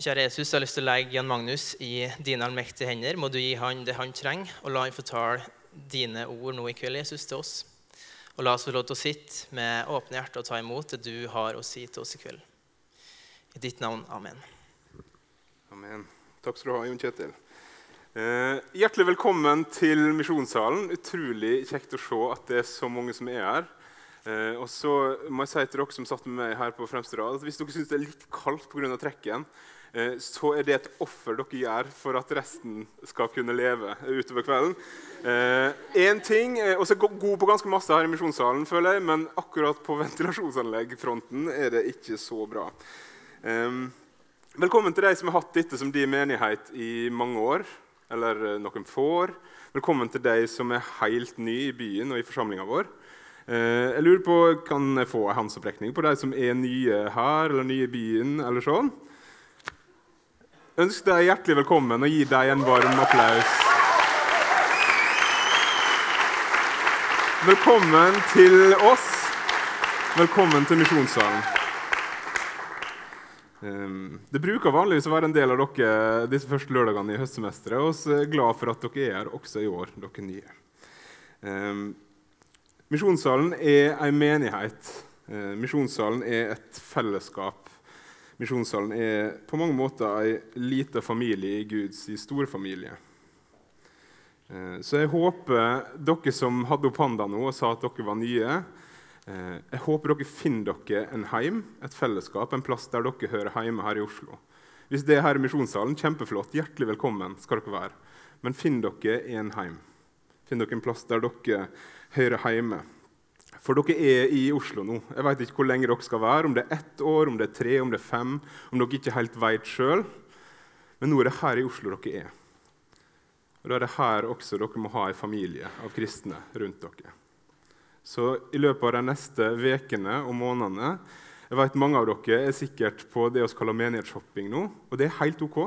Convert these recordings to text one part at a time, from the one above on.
Kjære Jesus, jeg har lyst til å legge Jan Magnus i dine allmektige hender. Må du gi han det han trenger, og la han få tale dine ord nå i kveld, Jesus, til oss. Og la oss få lov til å sitte med åpne hjerter og ta imot det du har å si til oss i kveld. I ditt navn. Amen. Amen. Takk skal du ha, Jon Kjetil. Eh, hjertelig velkommen til Misjonssalen. Utrolig kjekt å se at det er så mange som er her. Eh, og så må jeg si til dere som satt med meg her på fremste rad, at Hvis dere syns det er litt kaldt pga. trekken, så er det et offer dere gjør for at resten skal kunne leve utover kvelden. Én eh, ting, Og så god på ganske masse her i Misjonssalen, føler jeg, men akkurat på ventilasjonsanleggfronten er det ikke så bra. Eh, velkommen til de som har hatt dette som din menighet i mange år, eller noen få år. Velkommen til de som er helt ny i byen og i forsamlinga vår. Eh, jeg lurer på, Kan jeg få en håndsopprekning på de som er nye her eller nye i byen? eller sånn? Ønsk deg hjertelig velkommen og gi deg en varm applaus. Velkommen til oss. Velkommen til Misjonssalen. Ehm, det bruker vanligvis å være en del av dere disse første lørdagene i høstsemesteret. Og vi er glad for at dere er her også i år, dere nye. Ehm, Misjonssalen er en menighet. Eh, misjonssalen er et fellesskap. Misjonssalen er på mange måter en liten familie i Guds store familie. Eh, så jeg håper dere som hadde opp handa nå og sa at dere var nye, eh, jeg håper dere finner dere en heim, et fellesskap, en plass der dere hører hjemme her i Oslo. Hvis det er her i Misjonssalen, kjempeflott. Hjertelig velkommen skal dere være. Men finn dere en heim. Finn dere en plass der dere hører hjemme. For dere er i Oslo nå. Jeg vet ikke hvor lenge dere skal være. Om det er ett år, om det er tre, om det er fem. Om dere ikke helt vet sjøl. Men nå er det her i Oslo dere er. Og Da er det her også dere må ha en familie av kristne rundt dere. Så i løpet av de neste ukene og månedene jeg vet Mange av dere er sikkert på det vi kaller menighetsshopping nå. Og det er helt ok.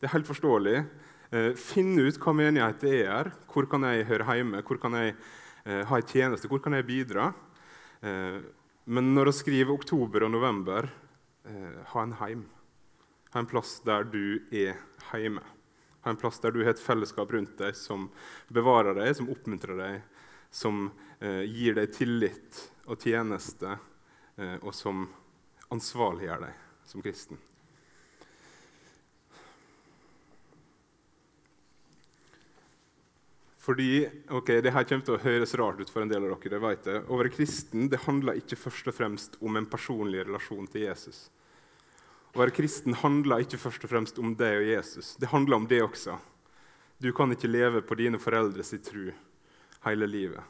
Det er helt forståelig. Eh, finne ut hva menighet er. Hvor kan jeg høre hjemme? Hvor kan jeg ha en tjeneste. Hvor kan jeg bidra? Eh, men når du skriver oktober og november, eh, ha en heim. Ha en plass der du er hjemme. Ha en plass der du har et fellesskap rundt deg som bevarer deg, som oppmuntrer deg, som eh, gir deg tillit og tjeneste, eh, og som ansvarliggjør deg som kristen. Fordi, ok, det her kommer til å høres rart ut for en del av dere. det vet jeg. Å være kristen det handler ikke først og fremst om en personlig relasjon til Jesus. Å være kristen handler ikke først og fremst om deg og Jesus. Det handler om det også. Du kan ikke leve på dine foreldres tro hele livet.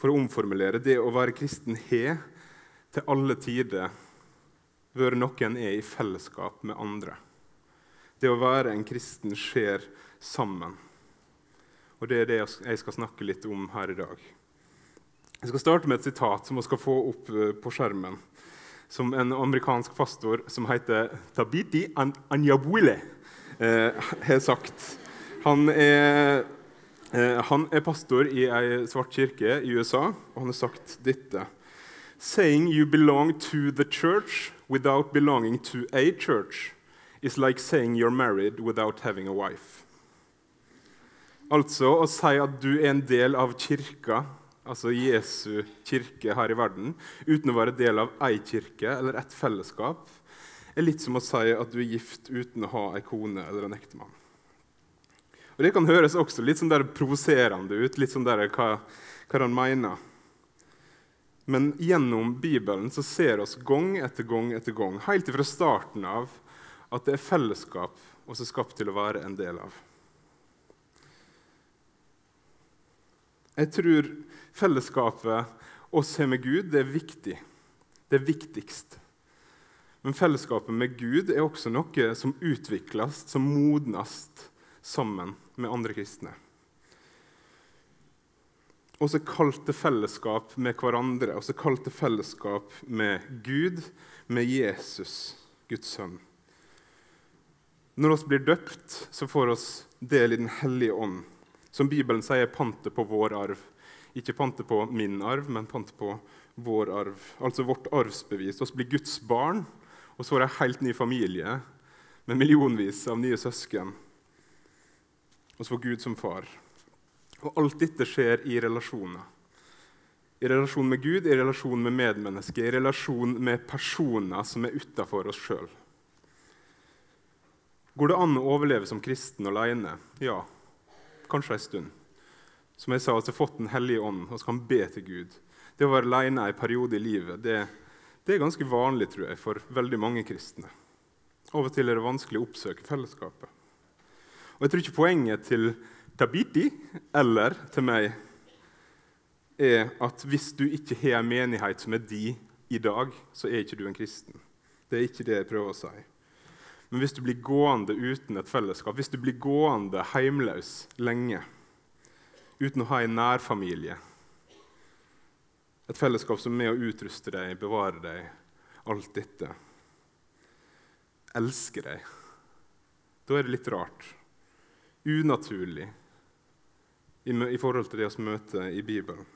For å omformulere det å være kristen har til alle tider vært noe en er i fellesskap med andre. Det å være en kristen skjer sammen. Og det er det jeg skal snakke litt om her i dag. Jeg skal starte med et sitat som vi skal få opp eh, på skjermen. Som en amerikansk pastor som heter Tabiti Anyabwile, eh, har sagt. Han er, eh, han er pastor i ei svart kirke i USA, og han har sagt dette. Saying you belong to the church without belonging to a church is like saying you're married without having a wife. Altså å si at du er en del av kirka, altså Jesu kirke her i verden, uten å være del av ei kirke eller et fellesskap, er litt som å si at du er gift uten å ha ei kone eller en ektemann. Og Det kan høres også litt sånn der provoserende ut, litt sånn der hva, hva han mener. Men gjennom Bibelen så ser oss gang etter gang etter gang, helt fra starten av, at det er fellesskap er skapt til å være en del av. Jeg tror fellesskapet oss har med Gud, det er viktig. Det er viktigst. Men fellesskapet med Gud er også noe som utvikles, som modnes sammen med andre kristne. Også kalt til fellesskap med hverandre, også kalt til fellesskap med Gud, med Jesus, Guds sønn. Når vi blir døpt, så får vi del i Den hellige ånd som Bibelen sier, pantet på vår arv. Ikke pantet på min arv, men pantet på vår arv. Altså vårt arvsbevis. Vi blir Guds barn, Og så det en helt ny familie med millionvis av nye søsken. Og så får Gud som far. Og alt dette skjer i relasjoner. I relasjon med Gud, i relasjon med medmennesker, i relasjon med personer som er utafor oss sjøl. Går det an å overleve som kristen alene? Ja, kanskje en stund. Som jeg sa, har fått Den hellige ånd og så kan be til Gud. Det å være alene en periode i livet det, det er ganske vanlig tror jeg, for veldig mange kristne. Av og til er det vanskelig å oppsøke fellesskapet. Og Jeg tror ikke poenget til Tabiti eller til meg er at hvis du ikke har en menighet som er di i dag, så er ikke du en kristen. Det er ikke det jeg prøver å si. Men hvis du blir gående uten et fellesskap, hvis du blir gående heimløs lenge uten å ha en nærfamilie, et fellesskap som er med å utruste deg, bevare deg, alt dette, elsker deg, da er det litt rart. Unaturlig i forhold til det vi møter i Bibelen.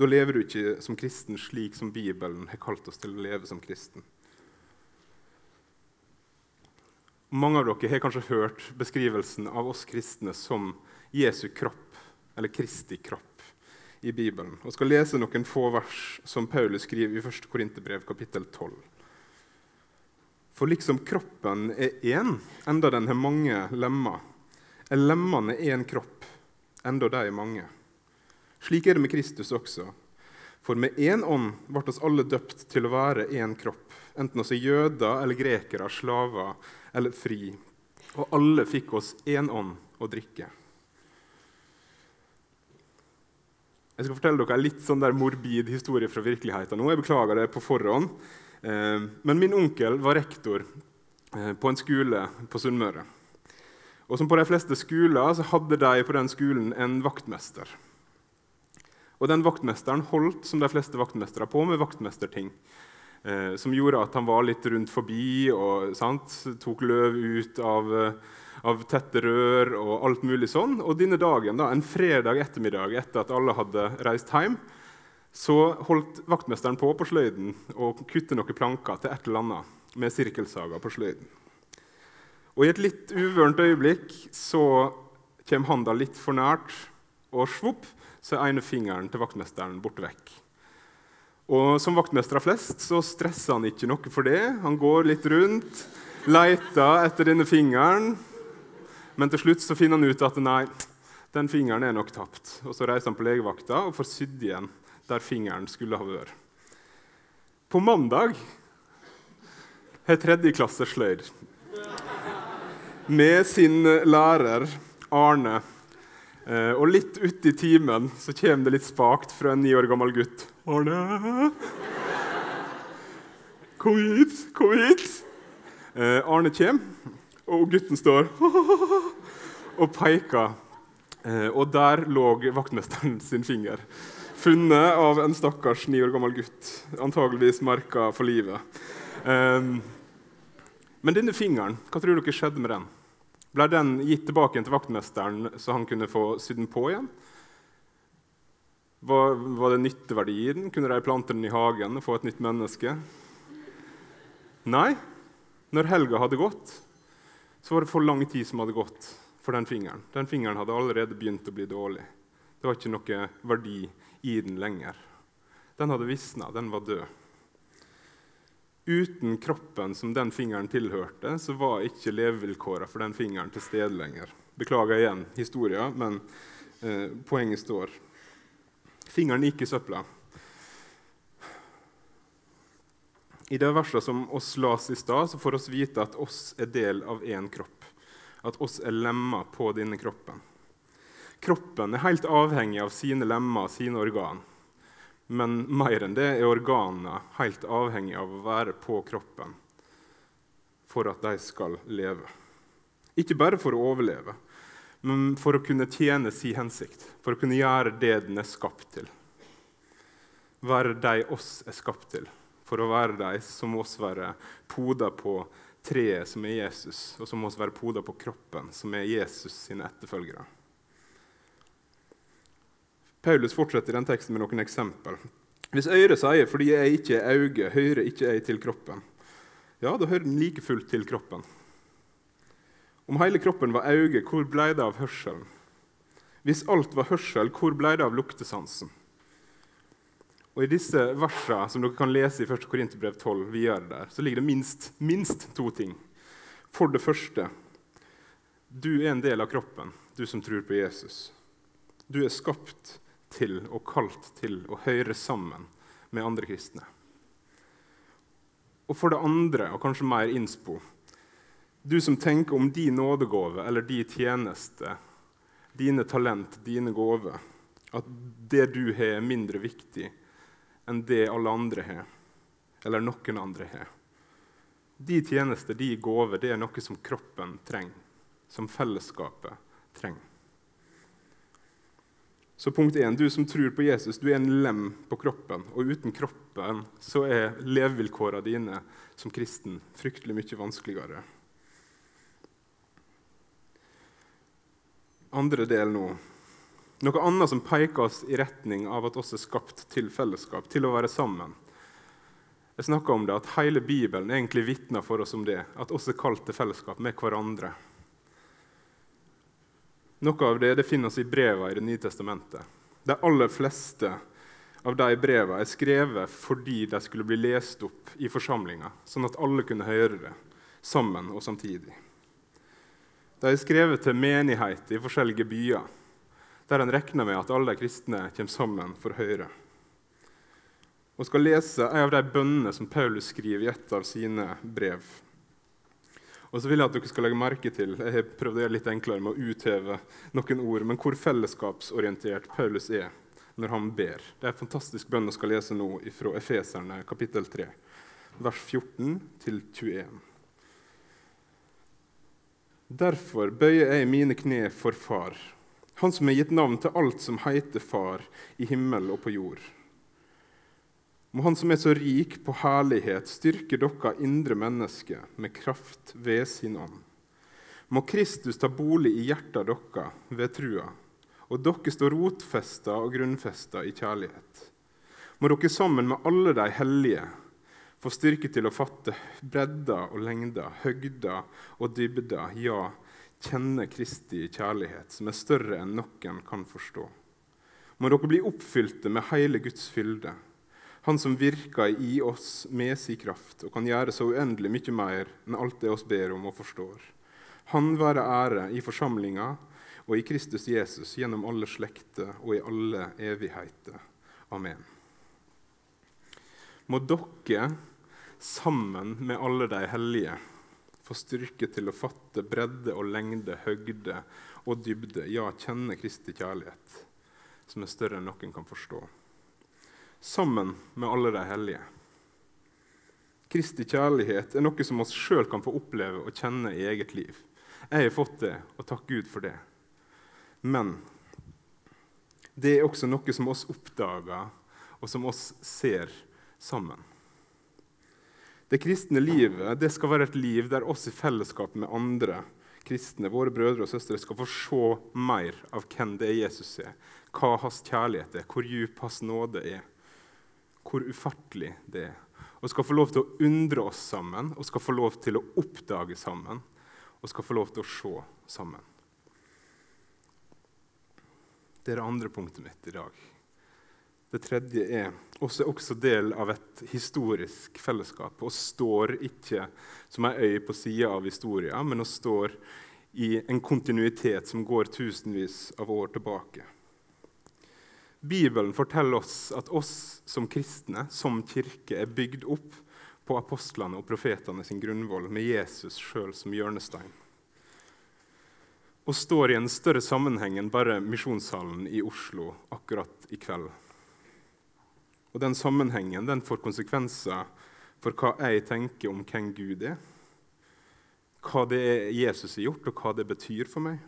Da lever du ikke som kristen slik som Bibelen har kalt oss til å leve som kristen. Mange av dere har kanskje hørt beskrivelsen av oss kristne som Jesu kropp, eller Kristi kropp, i Bibelen. Og skal lese noen få vers som Paulus skriver i 1. Korinterbrev, kapittel 12. For liksom kroppen er én, enda den har mange lemmer, er lemmene én kropp, enda de er mange. Slik er det med Kristus også. For med én ånd ble oss alle døpt til å være én kropp, enten oss er jøder eller grekere, slaver eller fri. Og alle fikk oss én ånd å drikke. Jeg skal fortelle dere en litt sånn der morbid historie fra virkeligheten nå. Jeg beklager det på forhånd. Eh, men min onkel var rektor eh, på en skole på Sunnmøre. Og som på de fleste skoler så hadde de på den skolen en vaktmester. Og den vaktmesteren holdt som de fleste vaktmestere på med vaktmesterting. Eh, som gjorde at han var litt rundt forbi og sant, tok løv ut av, eh, av, tette rør og alt mulig sånn. Og denne dagen, da, en fredag ettermiddag etter at alle hadde reist hjem, så holdt vaktmesteren på på sløyden og kutte noen planker til et eller annet med sirkelsaga på sløyden. Og I et litt uvørent øyeblikk så kommer handa litt for nært, og svopp, så er ene fingeren til vaktmesteren borte vekk. Og Som vaktmester av flest så stresser han ikke noe for det. Han går litt rundt, leter etter denne fingeren, men til slutt så finner han ut at nei, den fingeren er nok tapt. Og Så reiser han på legevakta og får sydd igjen der fingeren skulle ha vært. På mandag har tredje klasse sløyd med sin lærer Arne og litt uti timen så kommer det litt spakt fra en ni år gammel gutt. 'Arne! Kom hit! Kom hit!' Eh, Arne kommer, og gutten står og peker. Eh, og der lå vaktmesteren sin finger. Funnet av en stakkars ni år gammel gutt. Antageligvis merka for livet. Eh, men denne fingeren, hva tror dere skjedde med den? Ble den gitt tilbake til vaktmesteren, så han kunne få sydd den på igjen? Var, var det nytteverdi i den? Kunne de plante den i hagen og få et nytt menneske? Nei. Når helga hadde gått, så var det for lang tid som hadde gått for den fingeren. Den fingeren hadde allerede begynt å bli dårlig. Det var ikke noe verdi i den lenger. Den hadde visna, den var død. Uten kroppen som den fingeren tilhørte, så var ikke levevilkårene for den fingeren til stede lenger. Beklager igjen historien, men eh, poenget står. Fingeren gikk i søpla. I det verset som oss las i stad, så får oss vite at oss er del av én kropp. At oss er lemmer på denne kroppen. Kroppen er helt avhengig av sine lemmer og sine organ. Men mer enn det er organene helt avhengig av å være på kroppen for at de skal leve. Ikke bare for å overleve, men for å kunne tjene sin hensikt. For å kunne gjøre det den er skapt til. Være de oss er skapt til. For å være de som må være poda på treet, som er Jesus, og som må være poda på kroppen, som er Jesus sine etterfølgere. Paulus fortsetter den teksten med noen eksempel. Hvis øret sier 'fordi jeg ikke er øye, hører ikke jeg til kroppen', ja, da hører den like fullt til kroppen. Om hele kroppen var øye, hvor ble det av hørselen? Hvis alt var hørsel, hvor ble det av luktesansen? Og I disse versene som dere kan lese i 1. Korinterbrev 12, vi gjør det der, så ligger det minst, minst to ting. For det første du er en del av kroppen, du som tror på Jesus. Du er skapt til og kalt til å høre sammen med andre kristne. Og for det andre, og kanskje mer innspo, du som tenker om din nådegave eller din tjeneste, dine talent, dine gaver, at det du har, er mindre viktig enn det alle andre har, eller noen andre har. De tjenester, de gaver, det er noe som kroppen trenger, som fellesskapet trenger. Så punkt 1, Du som tror på Jesus, du er en lem på kroppen. Og uten kroppen så er levevilkårene dine som kristen fryktelig mye vanskeligere. Andre del nå. Noe annet som peker oss i retning av at oss er skapt til fellesskap, til å være sammen. Jeg snakka om det, at Hele Bibelen egentlig vitner for oss om det, at oss er kalt til fellesskap med hverandre. Noe av det, det finnes i brevene i Det nye testamentet. De aller fleste av de brevene er skrevet fordi de skulle bli lest opp i forsamlinga, sånn at alle kunne høre det sammen og samtidig. De er skrevet til menigheter i forskjellige byer der en regner med at alle de kristne kommer sammen for å høre. Og skal lese en av de bønnene som Paulus skriver i et av sine brev. Og så vil jeg at dere skal legge merke til jeg har prøvd å gjøre litt enklere med å utheve noen ord, men hvor fellesskapsorientert Paulus er når han ber. Det er en fantastisk bønn jeg skal lese nå fra Efeserne kapittel 3, vers 14 21. Derfor bøyer jeg mine kne for Far han som har gitt navn til alt som heter Far i himmel og på jord. Må Han som er så rik på herlighet, styrke dere indre mennesker med kraft ved sin ånd. Må Kristus ta bolig i hjertet dere ved trua, og dere stå rotfesta og grunnfesta i kjærlighet. Må dere sammen med alle de hellige få styrke til å fatte bredda og lengda, høgda og dybda, ja, kjenne Kristi kjærlighet, som er større enn noen kan forstå. Må dere bli oppfylte med hele Guds fylde, Han som virker i oss med sin kraft og kan gjøre så uendelig mye mer enn alt det oss ber om og forstår. Han være ære i forsamlinga og i Kristus Jesus gjennom alle slekter og i alle evigheter. Amen. Må dere, sammen med alle de hellige, få styrke til å fatte bredde og lengde, høgde og dybde. Ja, kjenne Kristi kjærlighet, som er større enn noen kan forstå. Sammen med alle de hellige. Kristi kjærlighet er noe som oss sjøl kan få oppleve og kjenne i eget liv. Jeg har fått det, og takk Gud for det. Men det er også noe som oss oppdager, og som oss ser sammen. Det kristne livet det skal være et liv der oss i fellesskap med andre kristne, våre brødre og søstre, skal få se mer av hvem det er Jesus er, hva hans kjærlighet er, hvor djup hans nåde er, hvor ufattelig det er. Og skal få lov til å undre oss sammen og skal få lov til å oppdage sammen og skal få lov til å se sammen. Det er det andre punktet mitt i dag. Det tredje er også, også del av et historisk fellesskap og står ikke som ei øy på sida av historien, men og står i en kontinuitet som går tusenvis av år tilbake. Bibelen forteller oss at oss som kristne, som kirke, er bygd opp på apostlene og profetene sin grunnvoll, med Jesus sjøl som hjørnestein. Og står i en større sammenheng enn bare Misjonssalen i Oslo akkurat i kveld. Og den sammenhengen den får konsekvenser for hva jeg tenker om hvem Gud er. Hva det er Jesus har gjort, og hva det betyr for meg.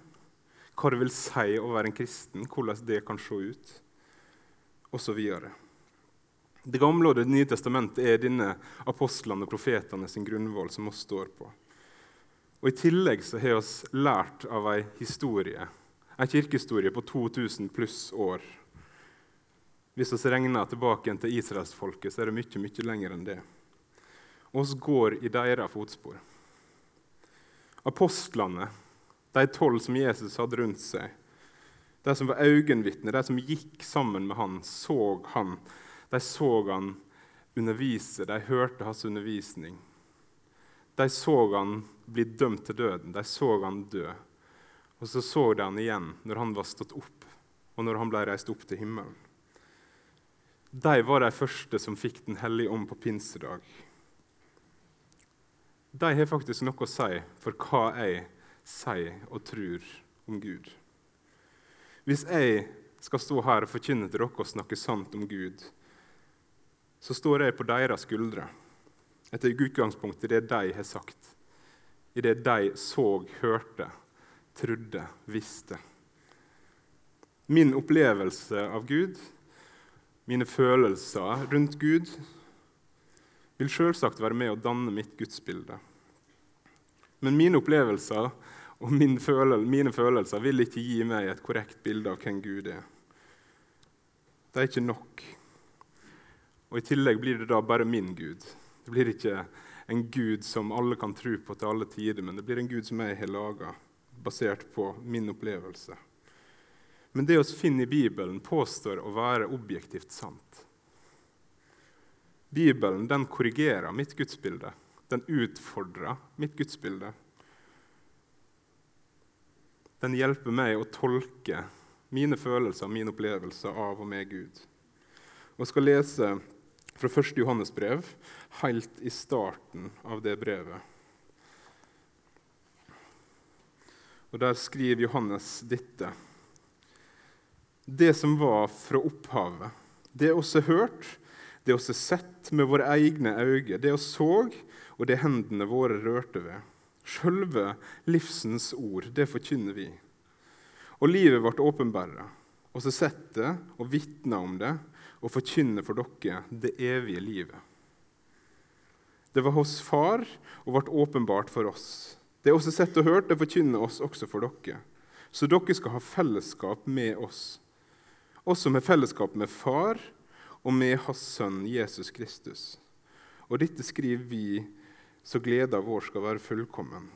Hva det vil si å være en kristen, hvordan det kan se ut, osv. Det gamle og Det nye testamentet er denne apostlene og profetene sin grunnvoll som vi står på. Og I tillegg så har vi lært av ei historie, ei kirkehistorie på 2000 pluss år hvis vi regner tilbake til israelsfolket, så er det mye mye lenger enn det. Vi går i deres fotspor. Apostlene, de tolv som Jesus hadde rundt seg, de som var øyenvitner, de som gikk sammen med han, så han. De så han undervise, de hørte hans undervisning. De så han bli dømt til døden, de så han dø. Og så så de han igjen når han var stått opp, og når han ble reist opp til himmelen. De var de første som fikk Den hellige ånd på pinsedag. De har faktisk noe å si for hva jeg sier og tror om Gud. Hvis jeg skal stå her og forkynne til dere og snakke sant om Gud, så står jeg på deres skuldre etter utgangspunkt i det de har sagt, i det de så, hørte, trodde, visste. Min opplevelse av Gud mine følelser rundt Gud, vil selvsagt være med å danne mitt gudsbilde. Men mine opplevelser og mine følelser vil ikke gi meg et korrekt bilde av hvem Gud er. Det er ikke nok. Og I tillegg blir det da bare min Gud. Det blir ikke en Gud som alle kan tro på til alle tider, men det blir en Gud som jeg har laga, basert på min opplevelse. Men det vi finner i Bibelen, påstår å være objektivt sant. Bibelen den korrigerer mitt gudsbilde. Den utfordrer mitt gudsbilde. Den hjelper meg å tolke mine følelser og mine opplevelser av og med Gud. Og skal lese fra 1. Johannes brev, helt i starten av det brevet. Og Der skriver Johannes dette det som var fra opphavet. Det vi har hørt, det vi har sett med våre egne øyne, det vi så, og det hendene våre rørte ved. Sjølve livsens ord, det forkynner vi. Og livet vårt åpenbæra. Og så sett det og vitner om det og forkynner for dere det evige livet. Det var hos Far og ble åpenbart for oss. Det er også sett og hørt, det forkynner oss også for dere. Så dere skal ha fellesskap med oss også med fellesskap med Far og med Hans Sønn Jesus Kristus. Og dette skriver vi så gleda vår skal være fullkommen.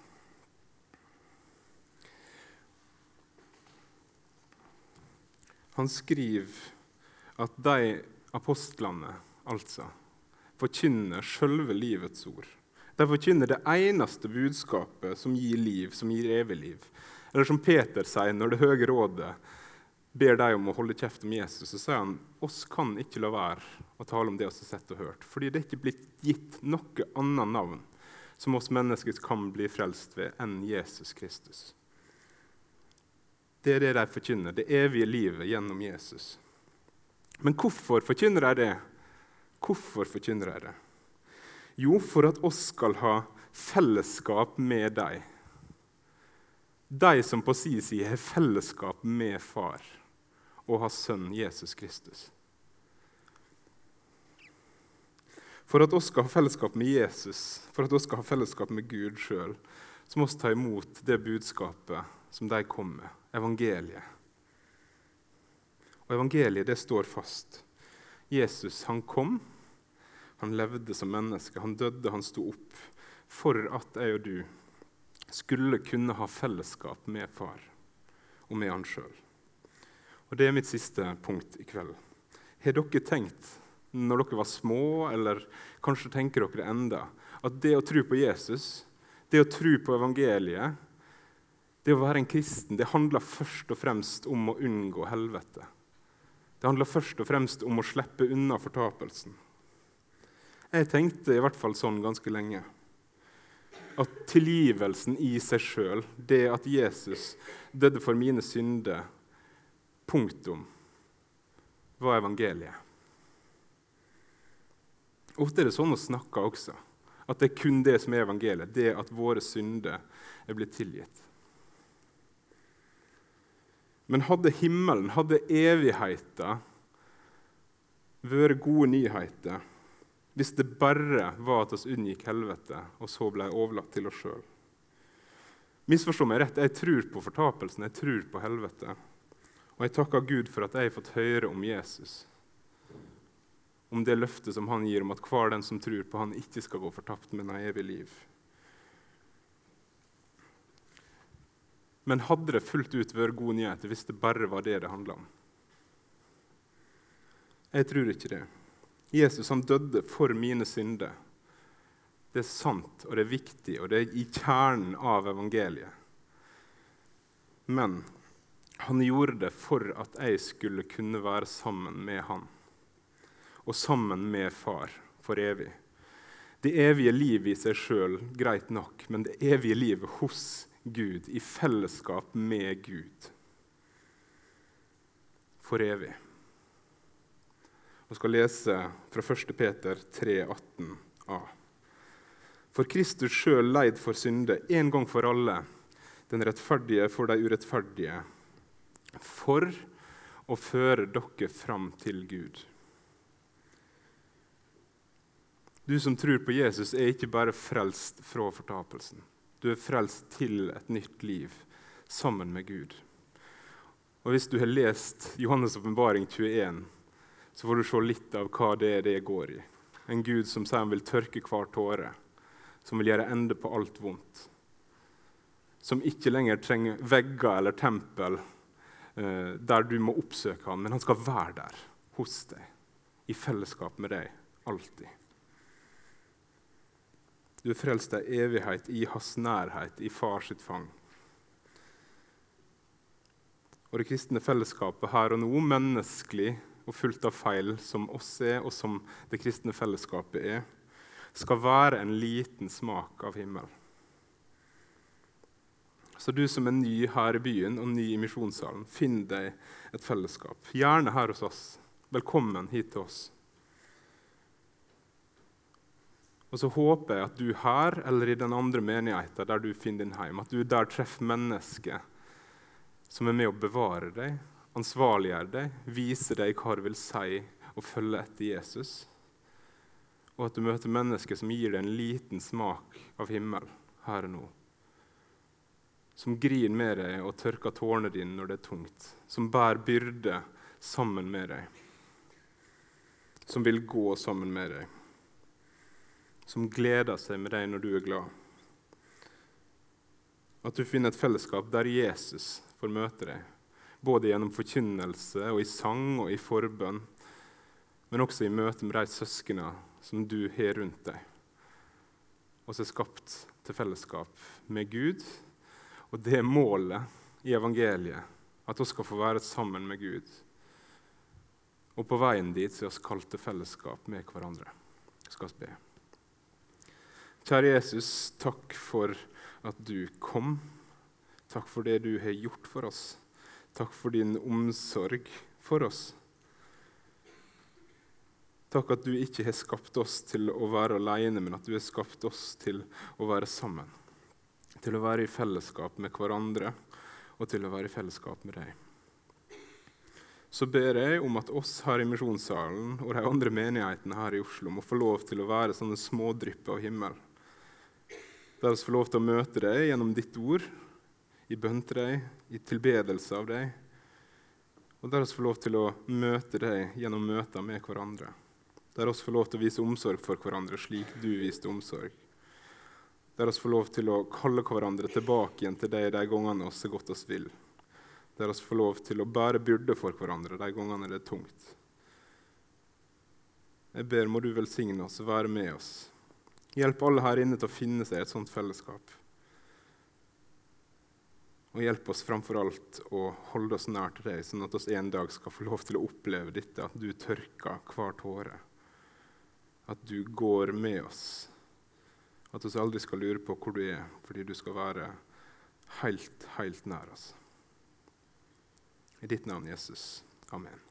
Han skriver at de apostlene, altså, forkynner selve livets ord. De forkynner det eneste budskapet som gir liv, som gir evig liv. Eller som Peter sier når Det høye rådet ber deg om å holde kjeft om Jesus, så sier han oss kan ikke la være å tale om det vi har sett og hørt. Fordi det er ikke blitt gitt noe annet navn som oss mennesker kan bli frelst ved, enn Jesus Kristus. Det er det de forkynner, det evige livet gjennom Jesus. Men hvorfor forkynner de det? Hvorfor forkynner de det? Jo, for at oss skal ha fellesskap med dem. De som på sin side har fellesskap med Far og har Sønn Jesus Kristus. For at vi skal ha fellesskap med Jesus, for at vi skal ha fellesskap med Gud sjøl, så må vi ta imot det budskapet som de kom med, evangeliet. Og evangeliet det står fast. Jesus han kom, han levde som menneske, han døde, han sto opp for at jeg og du skulle kunne ha fellesskap med far og med han sjøl. Og Det er mitt siste punkt i kveld. Har dere tenkt, når dere var små, eller kanskje tenker dere enda, at det å tro på Jesus, det å tro på evangeliet, det å være en kristen, det handler først og fremst om å unngå helvete. Det handler først og fremst om å slippe unna fortapelsen. Jeg tenkte i hvert fall sånn ganske lenge. At tilgivelsen i seg sjøl, det at Jesus døde for mine synder, punktum var evangeliet. Ofte er det sånn å snakke også. At det er kun det som er evangeliet. Det at våre synder er blitt tilgitt. Men hadde himmelen, hadde evigheten, vært gode nyheter hvis det bare var at vi unngikk helvete og så ble overlatt til oss sjøl? Misforstå meg rett, jeg tror på fortapelsen, jeg tror på helvete. Og jeg takker Gud for at jeg har fått høre om Jesus. Om det løftet som han gir om at hver den som tror på han, ikke skal gå fortapt, men ha evig liv. Men hadde det fullt ut vært gode nyheter hvis det bare var det det handla om? Jeg tror ikke det. Jesus han døde for mine synder. Det er sant, og det er viktig, og det er i kjernen av evangeliet. Men han gjorde det for at jeg skulle kunne være sammen med han og sammen med far for evig. Det evige livet i seg sjøl, greit nok, men det evige livet hos Gud, i fellesskap med Gud, for evig. Vi skal lese fra 1. Peter 3, 18a. For Kristus sjøl leid for synde en gang for alle, den rettferdige for de urettferdige, for å føre dere fram til Gud. Du som tror på Jesus, er ikke bare frelst fra fortapelsen. Du er frelst til et nytt liv sammen med Gud. Og Hvis du har lest Johannes' åpenbaring 21, så får du se litt av hva det er det går i. En Gud som sier han vil tørke hver tåre, som vil gjøre ende på alt vondt. Som ikke lenger trenger vegger eller tempel eh, der du må oppsøke ham, men han skal være der hos deg, i fellesskap med deg, alltid. Du er frelst av evighet i hans nærhet, i far sitt fang. Og det kristne fellesskapet her og nå, menneskelig og fullt av feil som oss er, og som det kristne fellesskapet er, skal være en liten smak av himmel. Så du som er ny her i byen og ny i misjonssalen, finn deg et fellesskap. Gjerne her hos oss. Velkommen hit til oss. Og så håper jeg at du her eller i den andre menigheten der du finner din heim, at du der treffer mennesker som er med å bevare deg, ansvarliggjøre deg, vise deg hva det vil si å følge etter Jesus. Og at du møter mennesker som gir deg en liten smak av himmel her og nå. Som griner med deg og tørker tårene dine når det er tungt. Som bærer byrde sammen med deg. Som vil gå sammen med deg som gleder seg med deg når du er glad. At du finner et fellesskap der Jesus får møte deg, både gjennom forkynnelse og i sang og i forbønn, men også i møte med de søsknene som du har rundt deg. Og som er skapt til fellesskap med Gud. Og det er målet i evangeliet, at vi skal få være sammen med Gud. Og på veien dit så er vi kalt til fellesskap med hverandre. Skal skal be. Kjære Jesus, takk for at du kom. Takk for det du har gjort for oss. Takk for din omsorg for oss. Takk at du ikke har skapt oss til å være alene, men at du har skapt oss til å være sammen. Til å være i fellesskap med hverandre og til å være i fellesskap med deg. Så ber jeg om at oss her i Misjonssalen og de andre menighetene her i Oslo må få lov til å være sånne smådrypper av himmel Der vi får lov til å møte deg gjennom ditt ord, i bønn til deg, i tilbedelse av deg. Og der vi får lov til å møte deg gjennom møter med hverandre. Der vi får lov til å vise omsorg for hverandre slik du viste omsorg. Der vi får lov til å kalle hverandre tilbake igjen til deg de gangene vi så godt oss vil. Der vi får lov til å bære byrde for hverandre de gangene det er tungt. Jeg ber må du velsigne oss være med oss. Hjelp alle her inne til å finne seg et sånt fellesskap. Og hjelp oss framfor alt å holde oss nær til deg, sånn at vi en dag skal få lov til å oppleve dette, at du tørker hver tåre. At du går med oss. At vi aldri skal lure på hvor du er, fordi du skal være helt, helt nær oss. I ditt navn, Jesus. Amen.